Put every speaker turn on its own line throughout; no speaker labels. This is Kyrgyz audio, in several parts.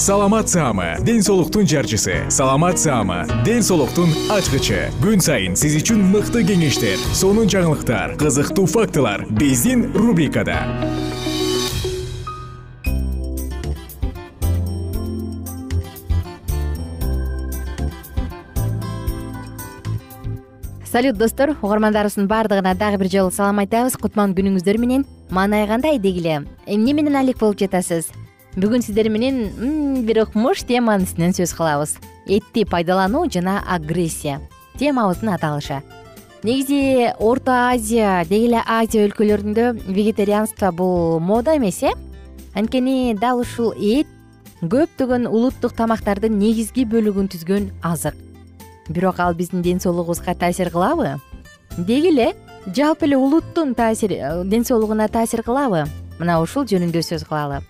саламат саама ден соолуктун жарчысы. Саламат саама ден соолуктун ачкычы. Күн сайын сиз үчүн мыкты кеңештер сонун жаңылыктар кызыктуу фактылар биздин рубрикада.
Салют достор. Угармандарыбыздын баардыгына дагы бир жолу салам айтабыз. Кутман күнүңүздөр менен маанай кандай дегиле. Эмне менен алек болуп жатасыз бүгүн сиздер менен бир укмуш теманын үстүнөн сөз кылабыз. Этти пайдалануу жана агрессия. Темабыздын аталышы. Негизи орто азия деги эле азия өлкөлөрүндө вегетарианство бул мода эмес э? Анткени дал ушул эт көптөгөн улуттук тамактардын негизги бөлүгүн түзгөн азык. Бирок ал биздин ден соолугубузга таасир кылабы? Деги эле жалпы эле улуттун таасир э, ден соолугуна таасир кылабы? Мына ушул жөнүндө сөз кылалы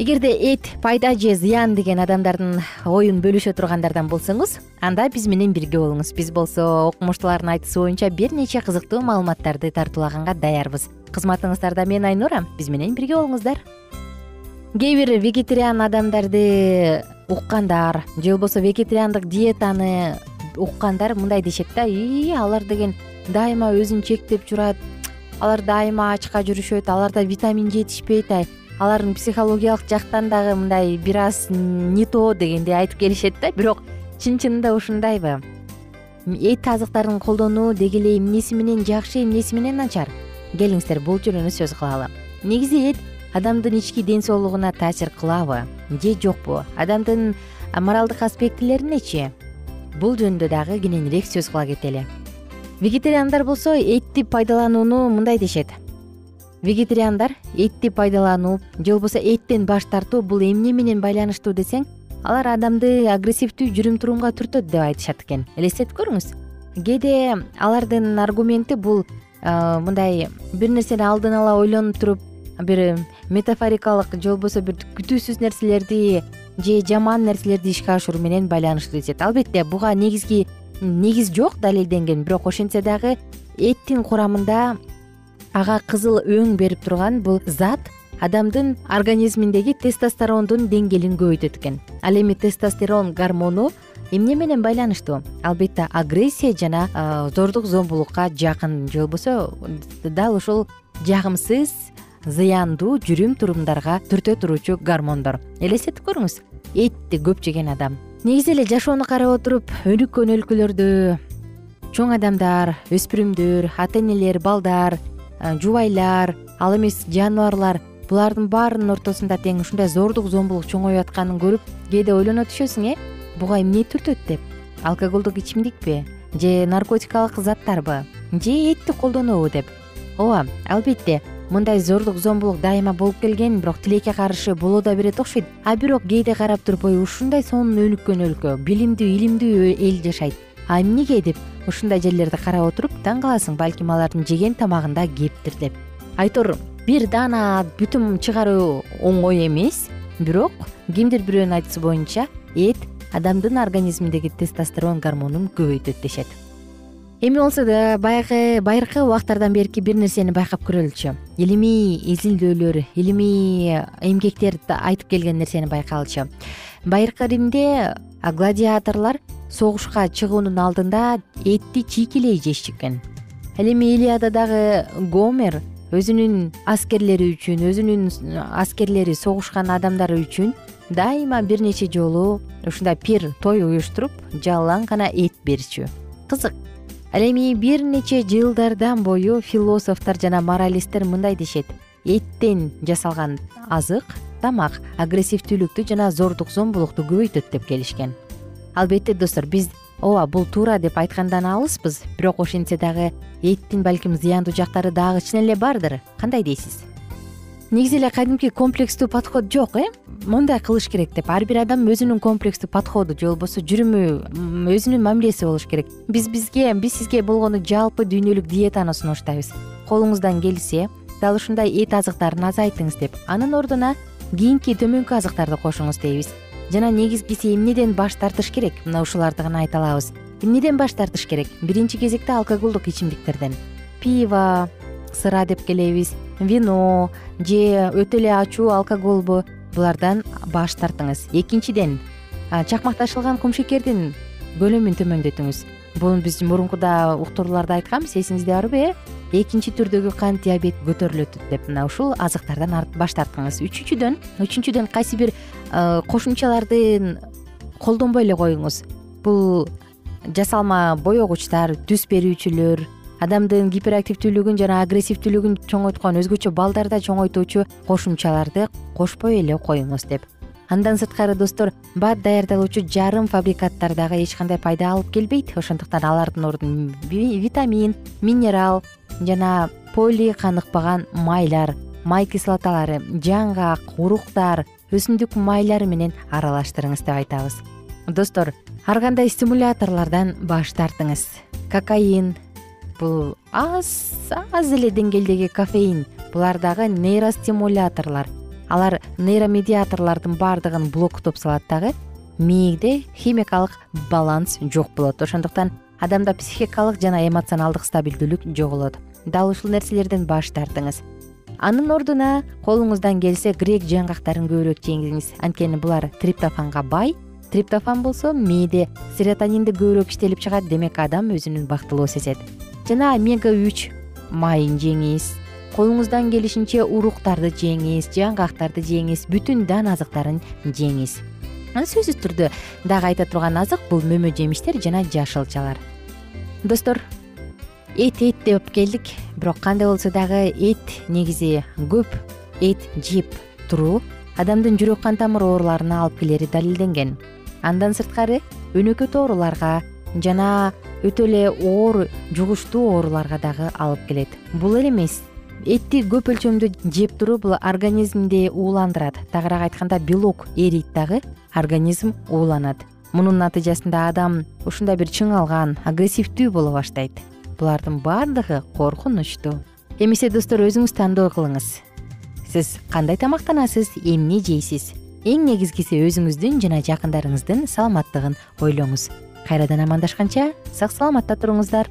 эгерде эт пайда же зыян деген адамдардын оюн бөлүшө тургандардан болсоңуз анда биз менен бирге болуңуз. Биз болсо окумуштуулардын айтуусу боюнча бир нече кызыктуу маалыматтарды тартуулаганга даярбыз. Кызматыңыздарда мен айнура биз менен бирге болуңуздар. Кээ бир вегетариан адамдарды уккандар же болбосо вегетариандык диетаны уккандар мындай дешет да ии алар деген дайыма өзүн чектеп жүрат алар дайыма ачка жүрүшөт аларда витамин жетишпейт алардын психологиялык жактан дагы мындай бир аз не то дегендей айтып келишет да бирок чын чынында ушундайбы. Эт азыктарын колдонуу деги эле эмнеси менен жакшы эмнеси менен начар? Келиңиздер бул жөнүндө сөз кылалы. Негизи эт адамдын ички ден соолугуна таасир кылабы же жокпу? Адамдын моралдык аспектилеринечи бул жөнүндө дагы кененирээк сөз кыла кетели. Вегетариандар болсо этти пайдаланууну мындай дешет вегетариандар этти пайдалануу же болбосо эттен баш тартуу бул эмне менен байланыштуу десең алар адамды агрессивдүү жүрүм турумга түртөт деп айтышат экен. Элестетип көрүңүз? Кээде алардын аргументи бул мындай бир нерсени алдын ала ойлонуп туруп бир метафорикалык же болбосо бир күтүүсүз нерселерди же жаман нерселерди ишке ашыруу менен байланыштуу дешет албетте буга негизги негиз жок далилденген бирок ошентсе дагы эттин курамында ага кызыл өң берип турган бул зат адамдын организминдеги тестостерондун деңгээлин көбөйтөт экен. Ал эми тестостерон гормону эмне менен байланыштуу? Албетте агрессия жана зордук зомбулукка жакын же болбосо дал ушул жагымсыз зыяндуу жүрүм турумдарга түртө туруучу гормондор. Элестетип көрүңүз. Этти көп жеген адам. Негизи эле жашоону карап отуруп өнүккөн өлкөлөрдө чоң адамдар өспүрүмдөр ата энелер балдар жубайлар ал эмес жаныбарлар булардын баарынын ортосунда тең ушундай зордук зомбулук чоңоюп атканын көрүп кээде ойлоно түшөсүң э? Буга эмне түртөт деп? Алкоголдук ичимдикпи? Же наркотикалык заттарбы? Же этти колдонуубу деп? Ооба албетте мындай зордук зомбулук дайыма болуп келген бирок тилекке каршы боло да берет окшойт. А бирок кээде карап туруп ой ушундай сонун өнүккөн өлкө билимдүү илимдүү эл жашайт а эмнеге деп ушундай жерлерди карап отуруп таң каласың балким алардын жеген тамагында кептир деп. Айтор бир даана бүтүн чыгаруу оңой эмес бирок кимдир бирөөнүн айтуусу боюнча эт адамдын организминдеги тестостерон гормонун көбөйтөт дешет. Эми болсо да баягы байыркы убактардан берки бир нерсени байкап көрөлүчү илимий изилдөөлөр илимий эмгектер айтып келген нерсени байкалчу. Байыркы римде гладиаторлор согушка чыгуунун алдында этти чийкилей жешчү экен ал эми илиададагы гомер өзүнүн аскерлери үчүн өзүнүн аскерлери согушкан адамдары үчүн дайыма бир нече жолу ушундай пир той уюштуруп жалаң гана эт берчү. Кызык. Ал эми бир нече жылдардан бою философтор жана моралисттер мындай дешет. Эттен жасалган азык тамак агрессивдүүлүктү жана зордук зомбулукту көбөйтөт деп келишкен албетте достор биз ооба бул туура деп айткандан алыспыз. Бирок ошентсе дагы эттин балким зыяндуу жактары дагы чын эле бардыр. Кандай дейсиз? Негизи эле кадимки комплекстүү подход жок э? Мындай кылыш керек деп. Ар бир адам өзүнүн комплекстүү подходу же болбосо жүрүмү өзүнүн мамилеси болуш керек. Биз бизге биз сизге болгону жалпы дүйнөлүк диетаны сунуштайбыз. Колуңуздан келсе дал ушундай эт азыктарын азайтыңыз деп анын ордуна кийинки төмөнкү азыктарды кошуңуз дейбиз жана негизгиси эмнеден баш тартыш керек? Мына ушуларды гана айта алабыз. Эмнеден баш тартыш керек? Биринчи кезекте алкоголдук ичимдиктерден. Пиво сыра деп келебиз вино же өтө эле ачуу алкоголбу булардан баш тартыңыз. Экинчиден чакмакташылган кумшекердин көлөмүн төмөндөтүңүз бул биз мурункуда уктурууларда айтканбыз эсиңизде барбы э экинчи түрдөгү кант диабет көтөрүлөт деп мына ушул азыктардан баш тартыңыз үчүнчүдөн үчүнчүдөн кайсы бир кошумчаларды колдонбой эле коюңуз. Бул жасалма боегучтар түс берүүчүлөр адамдын гиперактивдүүлүгүн жана агрессивдүүлүгүн чоңойткон өзгөчө балдарда чоңойтуучу кошумчаларды кошпой эле коюңуз деп андан сырткары достор бат даярдалуучу жарым фабрикаттар дагы эч кандай пайда алып келбейт. Ошондуктан алардын ордун витамин минерал жана поли каныкпаган майлар май кислоталары жаңгак уруктар өсүмдүк майлары менен аралаштырыңыз деп айтабыз. Достор ар кандай стимуляторлордон баш тартыңыз? Кокаин бул аз аз эле деңгээлдеги кофеин булар дагы нейростимуляторлор алар нейромедиаторлордун баардыгын блоктоп салат дагы мээде химикалык баланс жок болот. Ошондуктан адамда психикалык жана эмоционалдык стабилдүүлүк жоголот дал ушул нерселерден баш тартыңыз. Анын ордуна колуңуздан келсе грек жаңгактарын көбүрөөк жеңиңиз. Анткени булар триптофанга бай. Триптофан болсо мээде серотонинди көбүрөөк иштелип чыгат. Демек адам өзүн бактылуу сезет. Жана омега үч майын жеңиз колуңуздан келишинче уруктарды жеңиз жаңгактарды жеңиз бүтүн дан азыктарын жеңиз. Сөзсүз түрдө дагы айта турган азык бул мөмө жемиштер жана жашылчалар. Достор эт эт деп келдик. Бирок кандай болсо дагы эт негизи көп эт жеп туруу адамдын жүрөк кан тамыр ооруларына алып келери далилденген. Андан сырткары өнөкөт ооруларга жана өтө эле оор жугуштуу ооруларга дагы алып келет. Бул эле эмес этти көп өлчөмдө жеп туруу бул организмди ууландырат. Тагыраак айтканда белок эрийт дагы организм ууланат. Мунун натыйжасында адам ушундай бир чыңалган агрессивдүү боло баштайт. Булардын баардыгы коркунучтуу. Эмесе достор өзүңүз тандоо кылыңыз. Сиз кандай тамактанасыз эмне жейсиз? Эң негизгиси өзүңүздүн жана жакындарыңыздын саламаттыгын ойлоңуз. Кайрадан амандашканча сак саламатта туруңуздар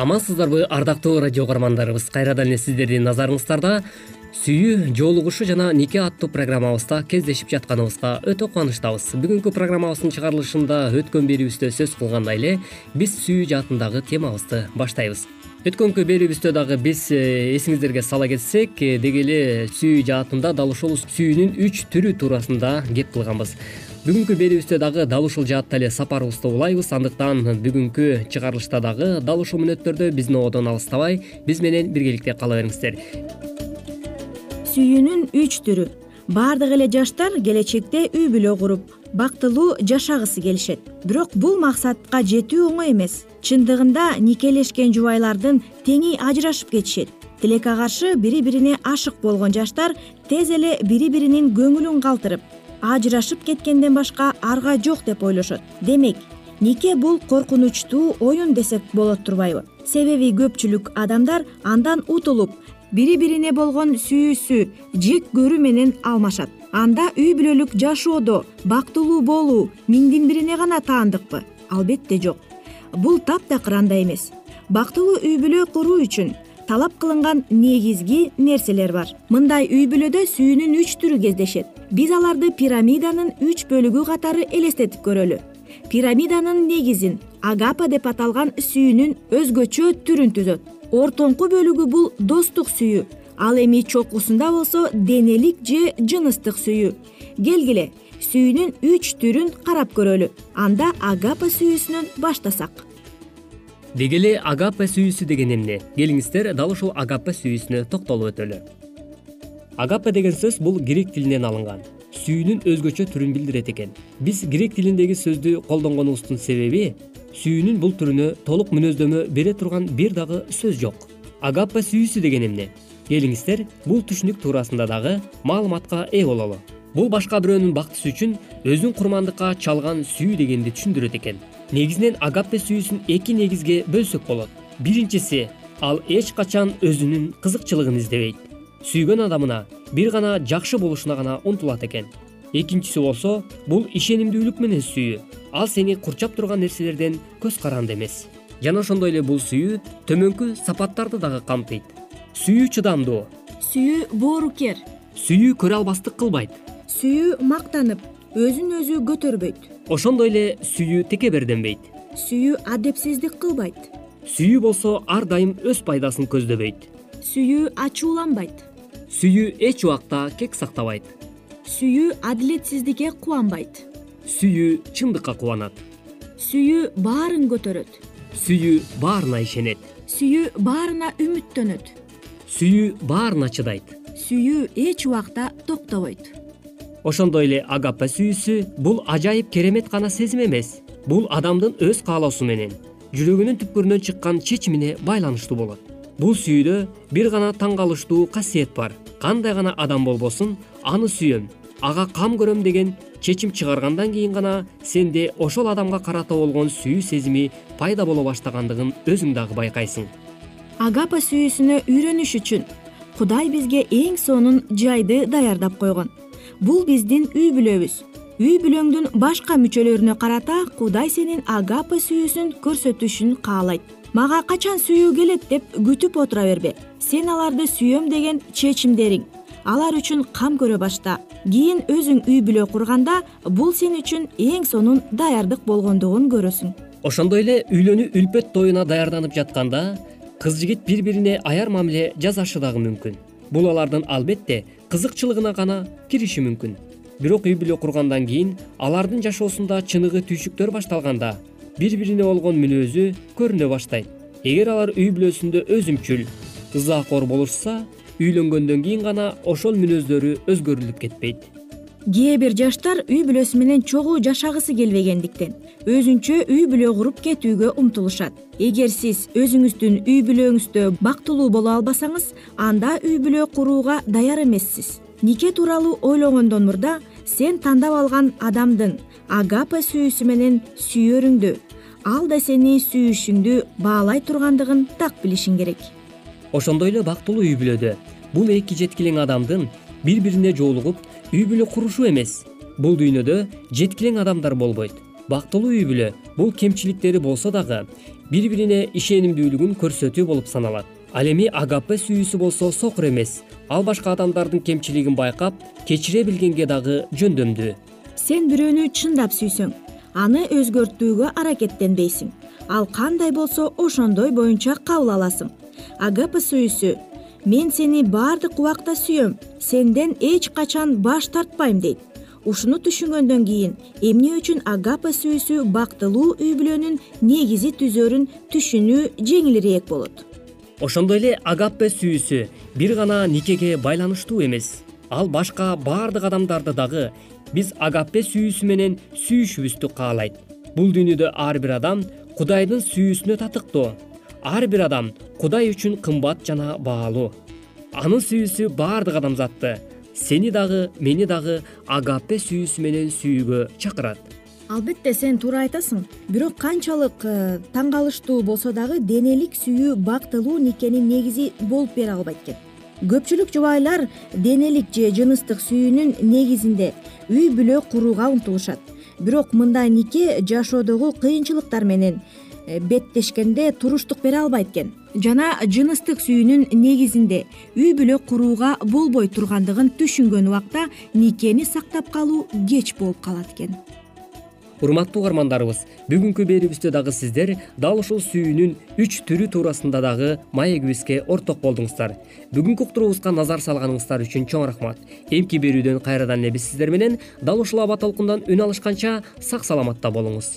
амансыздарбы ардактуу радио угармандарыбыз. Кайрадан эле сиздердин назарыңыздарда сүйүү жоолугушуу жана нике аттуу программабызда кездешип жатканыбызга өтө кубанычтабыз. Бүгүнкү программабыздын чыгарылышында өткөн берүүбүздө сөз кылгандай эле биз сүйүү жаатындагы темабызды баштайбыз. Өткөнкү берүүбүздө дагы биз э, эсиңиздерге сала кетсек э, деги эле сүйүү жаатында дал ушул сүйүүнүн үч түрү туурасында кеп кылганбыз бүгүнкү берүүбүздө дагы дал ушул жаатта эле сапарыбызды улайбыз андыктан бүгүнкү чыгарылышта дагы дал ушул мүнөттөрдө биздин ободон алыстабай биз менен биргеликте кала бериңиздер.
Сүйүүнүн үч түрү. Баардык эле жаштар келечекте үй бүлө куруп бактылуу жашагысы келишет. Бирок бул максатка жетүү оңой эмес. Чындыгында никелешкен жубайлардын теңи ажырашып кетишет. Тилекке каршы бири бирине ашык болгон жаштар тез эле бири биринин көңүлүн калтырып ажырашып кеткенден башка арга жок деп ойлошот. Демек нике бул коркунучтуу оюн десек болот турбайбы? Себеби көпчүлүк адамдар андан утулуп бири бирине болгон сүйүүсү жек көрүү менен алмашат. Анда үй бүлөлүк жашоодо бактылуу болуу миңдин бирине гана таандыкпы? Албетте жок. Бул таптакыр андай эмес. Бактылуу үй бүлө куруу үчүн талап кылынган негизги нерселер бар. Мындай үй бүлөдө сүйүүнүн үч түрү кездешет. Биз аларды пирамиданын үч бөлүгү катары элестетип көрөлү. Пирамиданын негизин агапа деп аталган сүйүүнүн өзгөчө түрүн түзөт. Ортоңку бөлүгү бул достук сүйүү ал эми чокусунда болсо денелик же жыныстык сүйүү. Келгиле сүйүүнүн үч түрүн карап көрөлү. Анда агапа сүйүүсүнөн баштасак
деги эле агапа сүйүүсү деген эмне? Келиңиздер дал ушул агапа сүйүүсүнө токтолуп өтөлү. Агапа деген сөз бул грек тилинен алынган. Сүйүүнүн өзгөчө түрүн билдирет экен. Биз грек тилиндеги сөздү колдонгонубуздун себеби сүйүүнүн бул түрүнө толук мүнөздөмө бере турган бир дагы сөз жок. Агапа сүйүүсү деген эмне? Келиңиздер бул түшүнүк туурасында дагы маалыматка ээ бололу. Бул башка бирөөнүн бактысы үчүн өзүн курмандыкка чалган сүйүү дегенди түшүндүрөт экен негизинен агаппе сүйүүсүн эки негизге бөлсөк болот. Биринчиси ал эч качан өзүнүн кызыкчылыгын издебейт. Сүйгөн адамына бир гана жакшы болушуна гана умтулат экен. Экинчиси болсо бул ишенимдүүлүк менен сүйүү. Ал сени курчап турган нерселерден көз каранды эмес. Жана ошондой эле бул сүйүү төмөнкү сапаттарды дагы камтыйт. Сүйүү чыдамдуу.
Сүйүү боорукер
сүйүү көрө албастык кылбайт.
Сүйүү мактанып өзүн өзү көтөрбөйт
ошондой эле сүйүү текеберденбейт
сүйүү адепсиздик кылбайт.
Сүйүү болсо ар дайым өз пайдасын көздөбөйт.
Сүйүү ачууланбайт.
Сүйүү эч убакта кек сактабайт.
Сүйүү адилетсиздикке кубанбайт.
Сүйүү чындыкка кубанат.
Сүйүү баарын көтөрөт.
Сүйүү баарына ишенет.
Сүйүү баарына үмүттөнөт.
Сүйүү баарына чыдайт.
Сүйүү эч убакта токтобойт
ошондой эле агаппа сүйүүсү бул ажайып керемет гана сезим эмес. Бул адамдын өз каалоосу менен жүрөгүнүн түпкүрүнөн чыккан чечимине байланыштуу болот. Бул сүйүүдө бир гана таң калыштуу касиет бар. Кандай гана адам болбосун аны сүйөм ага кам көрөм деген чечим чыгаргандан кийин гана сенде ошол адамга карата болгон сүйүү сезими пайда боло баштагандыгын өзүң дагы байкайсың.
Агапа сүйүүсүнө үйрөнүш үчүн кудай бизге эң сонун жайды даярдап койгон бул биздин үй бүлөбүз. Үй бүлөңдүн башка мүчөлөрүнө карата кудай сенин агапа сүйүүсүн көрсөтүшүн каалайт. Мага качан сүйүү келет деп күтүп отура бербе. Сен аларды сүйөм деген чечимдериң. Алар үчүн кам көрө башта. Кийин өзүң үй бүлө курганда бул сен үчүн эң сонун даярдык болгондугун көрөсүң.
Ошондой эле үйлөнүү үлпөт тоюна даярданып жатканда кыз жигит бири бирине аяр мамиле жасашы дагы мүмкүн. Бул алардын албетте кызыкчылыгына гана кириши мүмкүн. Бирок үй бүлө кургандан кийин алардын жашоосунда чыныгы түйшүктөр башталганда бири бирине болгон мүнөзү көрүнө баштайт. Эгер алар үй бүлөсүндө өзүмчүл ызаакор болушса үйлөнгөндөн кийин гана ошол мүнөздөрү өзгөрүлүп кетпейт
кээ бир жаштар үй бүлөсү менен чогуу жашагысы келбегендиктен өзүнчө үй бүлө куруп кетүүгө умтулушат. Эгер сиз өзүңүздүн үй бүлөңүздө бактылуу боло албасаңыз анда үй бүлө курууга даяр эмессиз. Нике тууралуу ойлогондон мурда сен тандап алган адамдын агапа сүйүүсү менен сүйөрүңдү ал да сени сүйүшүңдү баалай тургандыгын так билишиң керек.
Ошондой эле бактылуу үй бүлөдө бул эки жеткилең адамдын бири бирине жолугуп үй бүлө курушуу эмес. Бул дүйнөдө жеткилең адамдар болбойт. Бактылуу үй бүлө бул кемчиликтери болсо дагы бири бирине ишенимдүүлүгүн көрсөтүү болуп саналат. Ал эми агаппе сүйүүсү болсо сокур эмес. Ал башка адамдардын кемчилигин байкап кечире билгенге дагы жөндөмдүү.
Сен бирөөнү чындап сүйсөң. Аны өзгөртүүгө аракеттенбейсиң. Ал кандай болсо ошондой боюнча кабыл аласың. Агапа сүйүүсү мен сени баардык убакта сүйөм сенден эч качан баш тартпайм дейт. Ушуну түшүнгөндөн кийин эмне үчүн агапа сүйүүсү бактылуу үй бүлөнүн негизи түзөрүн түшүнүү жеңилирээк болот?
Ошондой эле агаппе сүйүүсү бир гана никеге байланыштуу эмес. Ал башка баардык адамдарды дагы биз агаппе сүйүүсү менен сүйүшүбүздү каалайт. Бул дүйнөдө ар бир адам кудайдын сүйүүсүнө татыктуу ар бир адам кудай үчүн кымбат жана баалуу. Анын сүйүүсү баардык адамзатты сени дагы мени дагы агаппе сүйүүсү менен сүйүүгө чакырат.
Албетте сен туура айтасың. Бирок канчалык э, таң калыштуу болсо дагы денелик сүйүү бактылуу никенин негизи болуп бере албайт экен. Көпчүлүк жубайлар денелик же жыныстык сүйүүнүн негизинде үй бүлө курууга умтулушат. Бирок мындай нике жашоодогу кыйынчылыктар менен беттешкенде туруштук бере албайт экен. Жана жыныстык сүйүүнүн негизинде үй бүлө курууга болбой тургандыгын түшүнгөн убакта никени сактап калуу кеч болуп калат экен.
Урматтуу угармандарыбыз бүгүнкү берүүбүздө дагы сиздер дал ушул сүйүүнүн үч түрү туурасында дагы маегибизге орток болдуңуздар. Бүгүнкү уктуруубузга назар салганыңыздар үчүн чоң рахмат. Эмки берүүдөн кайрадан эле биз сиздер менен дал ушул аба толкундан үн алышканча сак саламатта болуңуз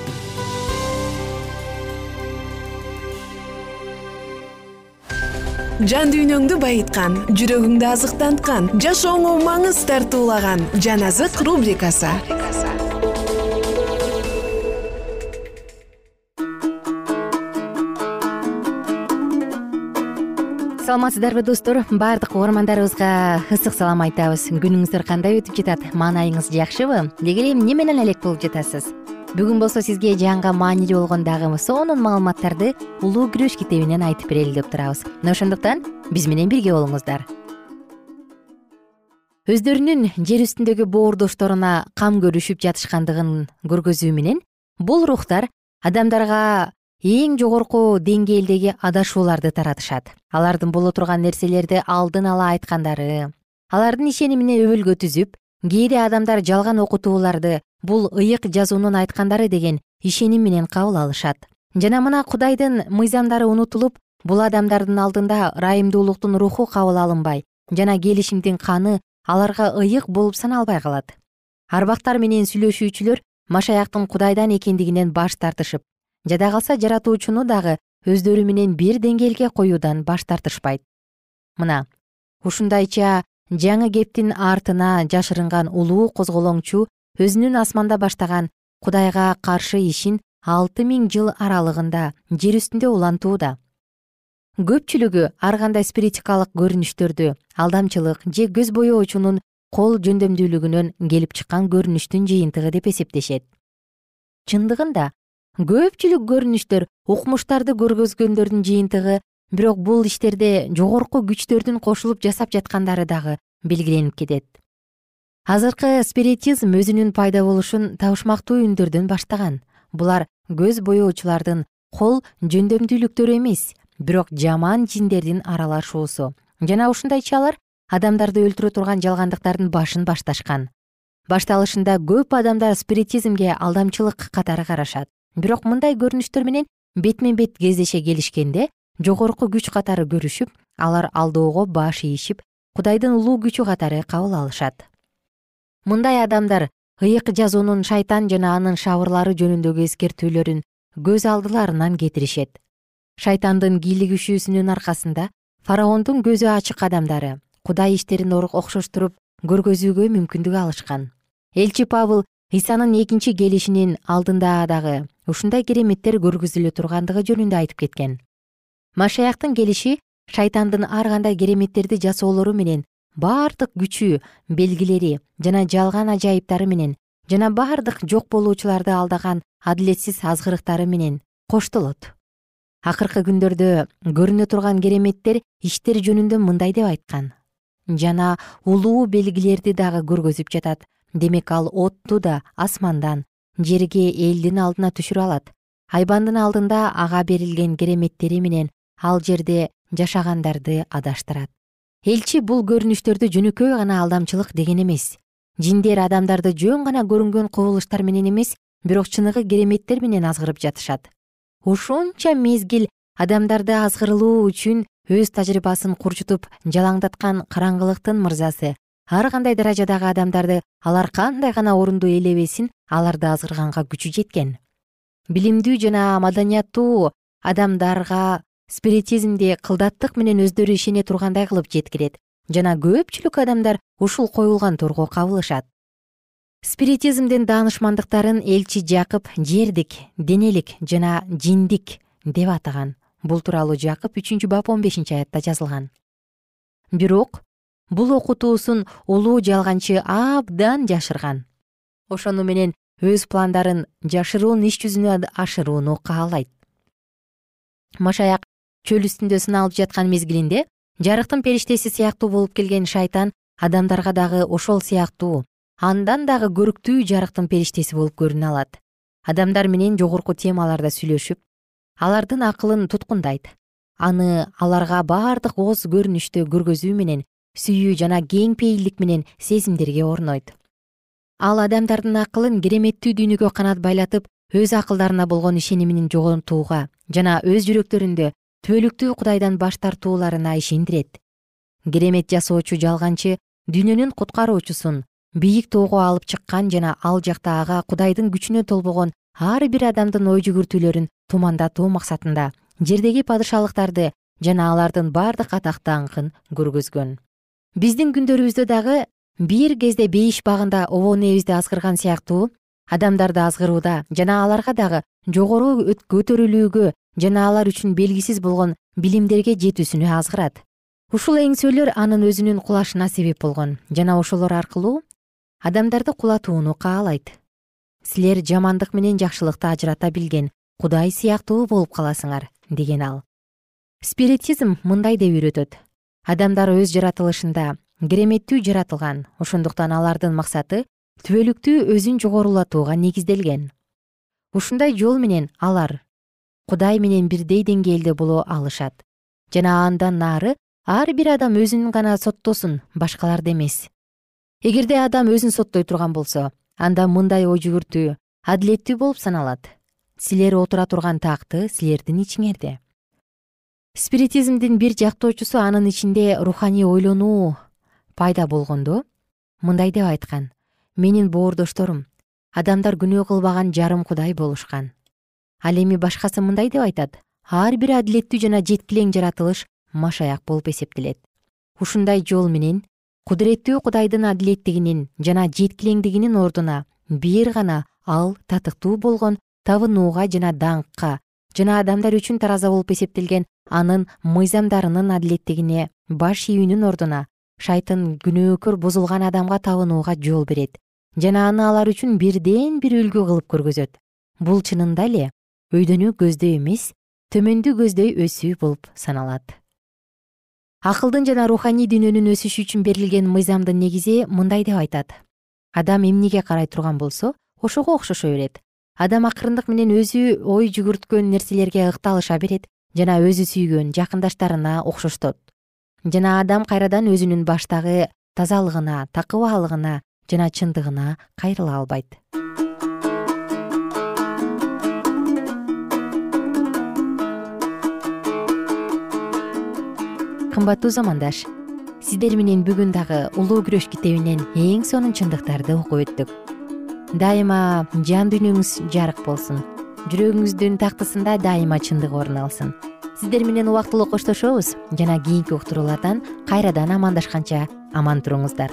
жан дүйнөңдү байыткан жүрөгүңдү азыктанткан жашооңо маңыз тартуулаган жан азык рубрикасы.
Саламатсыздарбы достор. Баардык угармандарыбызга ысык салам айтабыз. Күнүңүздөр кандай өтүп жатат? Маанайыңыз жакшыбы? Деги эле эмне менен элек болуп жатасыз бүгүн болсо сизге жанга маанилүү болгон дагы сонун маалыматтарды улуу күрөш китебинен айтып берели деп турабыз. Мына ошондуктан биз менен бирге болуңуздар. Өздөрүнүн жер үстүндөгү боордошторуна кам көрүшүп жатышкандыгын көргөзүү менен бул рухтар адамдарга эң жогорку деңгээлдеги адашууларды таратышат. Алардын боло турган нерселерди алдын ала айткандары алардын ишенимине өбөлгө түзүп кээде адамдар жалган окутууларды бул ыйык жазуунун айткандары деген ишеним менен кабыл алышат. Жана мына кудайдын мыйзамдары унутулуп бул адамдардын алдында ырайымдуулуктун руху кабыл алынбай жана келишимдин каны аларга ыйык болуп саналбай калат. Арбактар менен сүйлөшүүчүлөр машаяктын кудайдан экендигинен баш тартышып жада калса жаратуучуну дагы өздөрү менен бир деңгээлге коюудан баш тартышпайт. Мына ушундайча жаңы кептин артына жашырынган улуу козголоңчу өзүнүн асманда баштаган кудайга каршы ишин алты миң жыл аралыгында жер үстүндө улантууда. Көпчүлүгү ар кандай спиритикалык көрүнүштөрдү алдамчылык же көз боеочунун кол жөндөмдүүлүгүнөн келип чыккан көрүнүштүн жыйынтыгы деп эсептешет. Чындыгында көпчүлүк көрүнүштөр укмуштарды көргөзгөндөрдүн жыйынтыгы бирок бул иштерде жогорку күчтөрдүн кошулуп жасап жаткандары дагы белгиленип кетет. Азыркы спиритизм өзүнүн пайда болушун табышмактуу үндөрдөн баштаган. Булар көз боеочулардын кол жөндөмдүүлүктөрү эмес бирок жаман жиндердин аралашуусу. Жана ушундайча алар адамдарды өлтүрө турган жалгандыктардын башын башташкан. Башталышында көп адамдар спиритизмге алдамчылык катары карашат. Бирок мындай көрүнүштөр менен бетме бет кездеше келишкенде жогорку күч катары көрүшүп алар алдоого баш ийишип кудайдын улуу күчү катары кабыл алышат. Мындай адамдар ыйык жазуунун шайтан жана анын шабырлары жөнүндөгү эскертүүлөрүн көз алдыларынан кетиришет. Шайтандын кийлигишүүсүнүн аркасында фараондун көзү ачык адамдары кудай иштерин окшоштуруп көргөзүүгө мүмкүндүк алышкан. Элчи пабыл ыйсанын экинчи келишинин алдында дагы ушундай кереметтер көргөзүлө тургандыгы жөнүндө айтып кеткен машаяктын келиши шайтандын ар кандай кереметтерди жасоолору менен бардык күчү белгилери жана жалган ажайыптары менен жана бардык жок болуучуларды алдаган адилетсиз азгырыктары менен коштолот. Акыркы күндөрдө көрүнө турган кереметтер иштер жөнүндө мындай деп айткан. Жана улуу белгилерди дагы көргөзүп жатат. Демек ал отту да асмандан жерге элдин алдына түшүрө алат. Айбандын алдында ага берилген кереметтери менен ал жерде жашагандарды адаштырат. Элчи бул көрүнүштөрдү жөнөкөй гана алдамчылык деген эмес. Жиндер адамдарды жөн гана көрүнгөн кубулуштар менен эмес бирок чыныгы кереметтер менен азгырып жатышат. Ушунча мезгил адамдарды азгырылуу үчүн өз тажрыйбасын курчутуп жалаңдаткан караңгылыктын мырзасы ар кандай даражадагы адамдарды алар кандай гана орунду ээлебесин аларды азгырганга күчү жеткен. Билимдүү жана маданияттуу адамдарга спиритизмди кылдаттык менен өздөрү ишене тургандай кылып жеткирет жана көпчүлүк адамдар ушул коюлган торго кабылышат. Спиритизмдин даанышмандыктарын элчи жакып жердик денелик жана жиндик деп атаган. Бул тууралуу жакып үчүнчү бап он бешинчи аятта жазылган. Бирок бул окутуусун улуу жалганчы абдан жашырган. Ошону менен өз пландарын жашыруун иш жүзүнө ашырууну каалайт машаяк чөл үстүндө сыналып жаткан мезгилинде жарыктын периштеси сыяктуу болуп келген шайтан адамдарга дагы ошол сыяктуу андан дагы көрктүү жарыктын периштеси болуп көрүнө алат. Адамдар менен жогорку темаларда сүйлөшүп алардын акылын туткундайт. Аны аларга бардык ооз көрүнүштү көргөзүү менен сүйүү жана кең пейилдик менен сезимдерге орнойт. Ал адамдардын акылын кереметтүү дүйнөгө канат байлатып өз акылдарына болгон ишенимин жоготууга жана өз жүрөктөрүндө түбөлүктүү кудайдан баш тартууларына ишендирет. Керемет жасоочу жалганчы дүйнөнүн куткаруучусун бийик тоого алып чыккан жана ал жакта ага кудайдын күчүнө толбогон ар бир адамдын ой жүгүртүүлөрүн тумандатуу максатында жердеги падышалыктарды жана алардын баардык атак даңкын көргөзгөн. Биздин күндөрүбүздө дагы бир кезде бейиш багында обон ээбизди азгырган сыяктуу адамдарды азгырууда жана аларга дагы жогору көтөрүлүүгө жана алар үчүн белгисиз болгон билимдерге жетүүсүнө азгырат. Ушул эңсөөлөр анын өзүнүн кулашына себеп болгон жана ошолор аркылуу адамдарды кулатууну каалайт. Силер жамандык менен жакшылыкты ажырата билген кудай сыяктуу болуп каласыңар деген ал. Спиритизм мындай деп үйрөтөт. Адамдар өз жаратылышында кереметтүү жаратылган ошондуктан алардын максаты түбөлүктүү өзүн жогорулатууга негизделген. Ушундай жол менен алар кудай менен бирдей деңгээлде боло алышат. Жана андан нары ар бир адам өзүн гана соттосун башкаларды эмес. Эгерде адам өзүн соттой турган болсо анда мындай ой жүгүртүү адилеттүү болуп саналат. Силер отура турган такты силердин ичиңерде. Спиритизмдин бир жактоочусу анын ичинде руханий ойлонуу пайда болгондо мындай деп айткан менин боордошторум. Адамдар күнөө кылбаган жарым кудай болушкан. Ал эми башкасы мындай деп айтат. Ар бир адилеттүү жана жеткилең жаратылыш машаяк болуп эсептелет. Ушундай жол менен кудуреттүү кудайдын адилеттигинин жана жеткилеңдигинин ордуна бир гана ал татыктуу болгон табынууга жана даңкка жана адамдар үчүн тараза болуп эсептелген анын мыйзамдарынын адилеттигине баш ийүүнүн ордуна шайтан күнөөкөр бузулган адамга табынууга жол берет. Жана аны алар үчүн бирден бир үлгү кылып көргөзөт. Бул чынында эле өйдөнүү көздөй эмес төмөндү көздөй өсүү болуп саналат. Акылдын жана руханий дүйнөнүн өсүшү үчүн берилген мыйзамдын негизи мындай деп айтат. Адам эмнеге карай турган болсо ошого окшошо берет. Адам акырындык менен өзү ой жүгүрткөн нерселерге ыкталыша берет жана өзү сүйгөн жакындаштарына окшоштот жана адам кайрадан өзүнүн баштагы тазалыгына такыбаалыгына жана чындыгына кайрыла албайт. Кымбаттуу замандаш сиздер менен бүгүн дагы улуу күрөш китебинен эң сонун чындыктарды окуп өттүк. Дайыма жан дүйнөңүз жарык болсун. Жүрөгүңүздүн тактысында дайыма чындык орун алсын сиздер менен убактылуу коштошобуз. Жана кийинки уктуруулардан кайрадан амандашканча аман туруңуздар.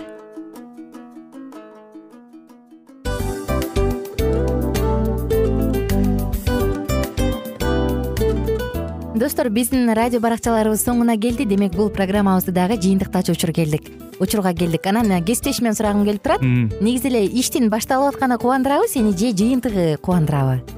Достор биздин радио баракчаларыбыз соңуна келди. Демек бул программабызды дагы жыйынтыктаочу учур келдик. Учурга келдик. Анан кесиптешимден сурагым келип турат. Негизи эле иштин башталып атканы кубандырабы сени же жыйынтыгы кубандырабы